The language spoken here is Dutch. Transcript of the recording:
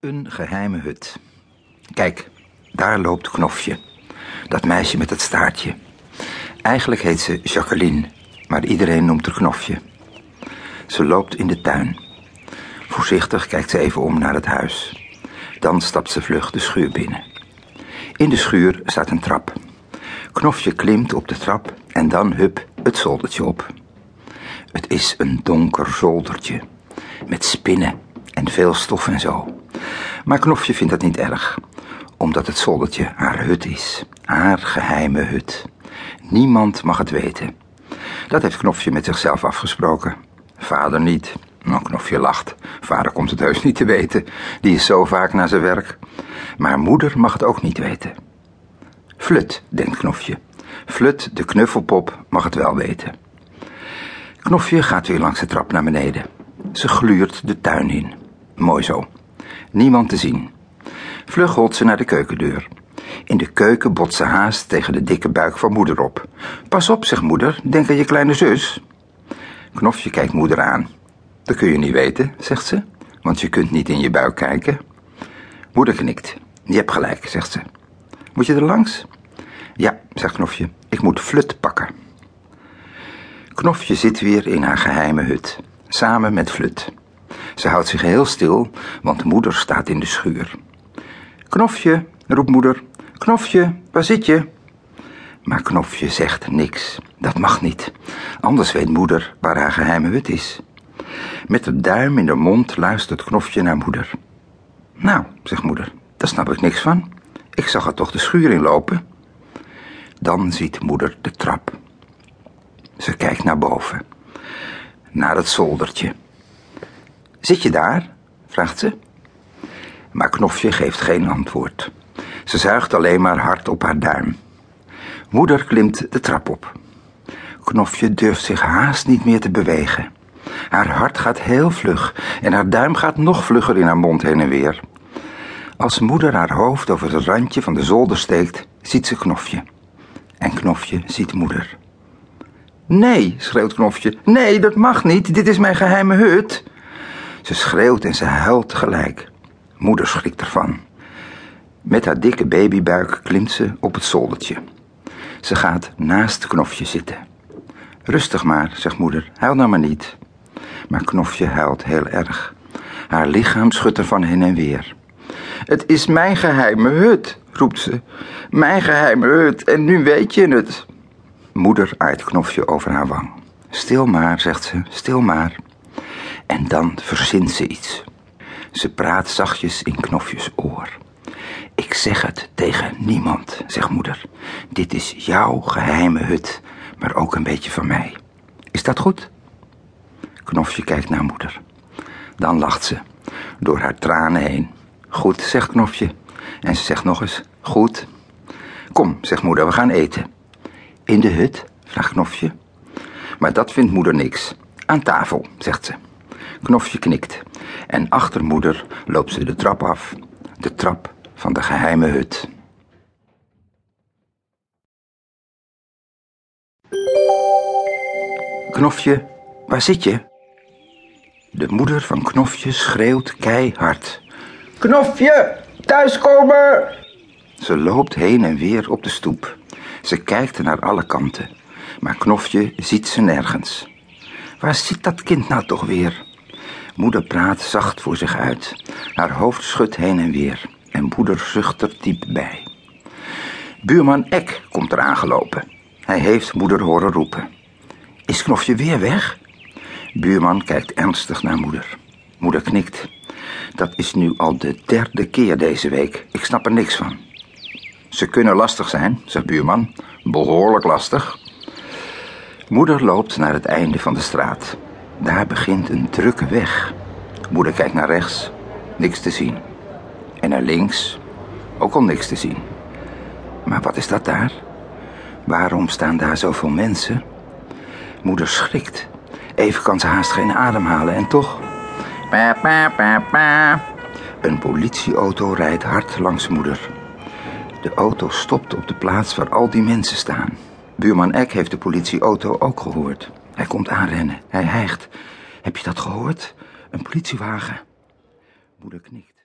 Een geheime hut. Kijk, daar loopt Knofje. Dat meisje met het staartje. Eigenlijk heet ze Jacqueline, maar iedereen noemt haar Knofje. Ze loopt in de tuin. Voorzichtig kijkt ze even om naar het huis. Dan stapt ze vlug de schuur binnen. In de schuur staat een trap. Knofje klimt op de trap en dan hup het zoldertje op. Het is een donker zoldertje met spinnen en veel stof en zo. Maar Knofje vindt dat niet erg, omdat het zoldertje haar hut is, haar geheime hut. Niemand mag het weten. Dat heeft Knofje met zichzelf afgesproken. Vader niet. Nou, Knofje lacht. Vader komt het heus niet te weten. Die is zo vaak naar zijn werk. Maar moeder mag het ook niet weten. Flut, denkt Knofje. Flut, de knuffelpop, mag het wel weten. Knofje gaat weer langs de trap naar beneden. Ze gluurt de tuin in. Mooi zo. Niemand te zien. Vlug holt ze naar de keukendeur. In de keuken botst ze haast tegen de dikke buik van moeder op. Pas op, zegt moeder, denk aan je kleine zus. Knofje kijkt moeder aan. Dat kun je niet weten, zegt ze, want je kunt niet in je buik kijken. Moeder knikt. Je hebt gelijk, zegt ze. Moet je er langs? Ja, zegt Knofje, ik moet Flut pakken. Knofje zit weer in haar geheime hut, samen met Flut. Ze houdt zich heel stil, want moeder staat in de schuur. Knofje, roept moeder. Knofje, waar zit je? Maar Knofje zegt niks. Dat mag niet. Anders weet moeder waar haar geheime hut is. Met de duim in de mond luistert Knofje naar moeder. Nou, zegt moeder, daar snap ik niks van. Ik zag er toch de schuur in lopen. Dan ziet moeder de trap. Ze kijkt naar boven. Naar het zoldertje. Zit je daar? vraagt ze. Maar Knofje geeft geen antwoord. Ze zuigt alleen maar hard op haar duim. Moeder klimt de trap op. Knofje durft zich haast niet meer te bewegen. Haar hart gaat heel vlug en haar duim gaat nog vlugger in haar mond heen en weer. Als moeder haar hoofd over het randje van de zolder steekt, ziet ze Knofje. En Knofje ziet moeder. Nee, schreeuwt Knofje. Nee, dat mag niet. Dit is mijn geheime hut. Ze schreeuwt en ze huilt tegelijk. Moeder schrikt ervan. Met haar dikke babybuik klimt ze op het zoldertje. Ze gaat naast Knofje zitten. Rustig maar, zegt moeder, huil nou maar niet. Maar Knofje huilt heel erg. Haar lichaam schudt ervan heen en weer. Het is mijn geheime hut, roept ze. Mijn geheime hut, en nu weet je het. Moeder aait Knofje over haar wang. Stil maar, zegt ze, stil maar. En dan verzint ze iets. Ze praat zachtjes in Knofjes oor. Ik zeg het tegen niemand, zegt moeder. Dit is jouw geheime hut, maar ook een beetje van mij. Is dat goed? Knofje kijkt naar moeder. Dan lacht ze, door haar tranen heen. Goed, zegt Knofje. En ze zegt nog eens, goed. Kom, zegt moeder, we gaan eten. In de hut? vraagt Knofje. Maar dat vindt moeder niks. Aan tafel, zegt ze. Knofje knikt. En achter moeder loopt ze de trap af. De trap van de geheime hut. Knofje, waar zit je? De moeder van Knofje schreeuwt keihard. Knofje, thuiskomen! Ze loopt heen en weer op de stoep. Ze kijkt naar alle kanten, maar Knofje ziet ze nergens. Waar zit dat kind nou toch weer? Moeder praat zacht voor zich uit. Haar hoofd schudt heen en weer en moeder zucht er diep bij. Buurman Ek komt er aangelopen. Hij heeft moeder horen roepen. Is Knofje weer weg? Buurman kijkt ernstig naar moeder. Moeder knikt. Dat is nu al de derde keer deze week. Ik snap er niks van. Ze kunnen lastig zijn, zegt buurman. Behoorlijk lastig. Moeder loopt naar het einde van de straat. Daar begint een drukke weg. Moeder kijkt naar rechts. Niks te zien. En naar links. Ook al niks te zien. Maar wat is dat daar? Waarom staan daar zoveel mensen? Moeder schrikt. Even kan ze haast geen adem halen en toch... Pa, pa, pa, pa. Een politieauto rijdt hard langs moeder. De auto stopt op de plaats waar al die mensen staan. Buurman Eck heeft de politieauto ook gehoord. Hij komt aanrennen. Hij hijgt. Heb je dat gehoord? Een politiewagen. Moeder knikt.